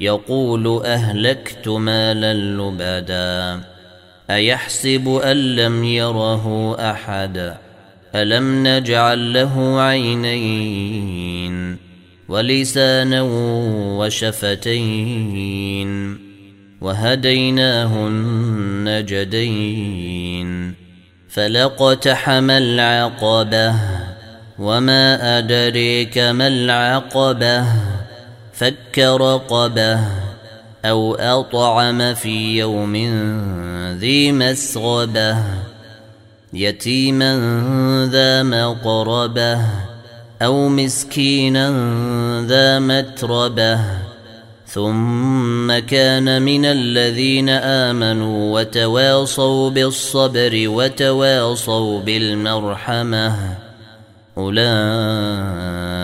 يقول أهلكت مالا لبدا أيحسب أن لم يره أحد؟ ألم نجعل له عينين ولسانا وشفتين؟ وهديناه النجدين فلقتحم العقبة وما أدريك ما العقبة؟ فك رقبه أو أطعم في يوم ذي مسغبة يتيما ذا مقربة أو مسكينا ذا متربة ثم كان من الذين آمنوا وتواصوا بالصبر وتواصوا بالمرحمة أولئك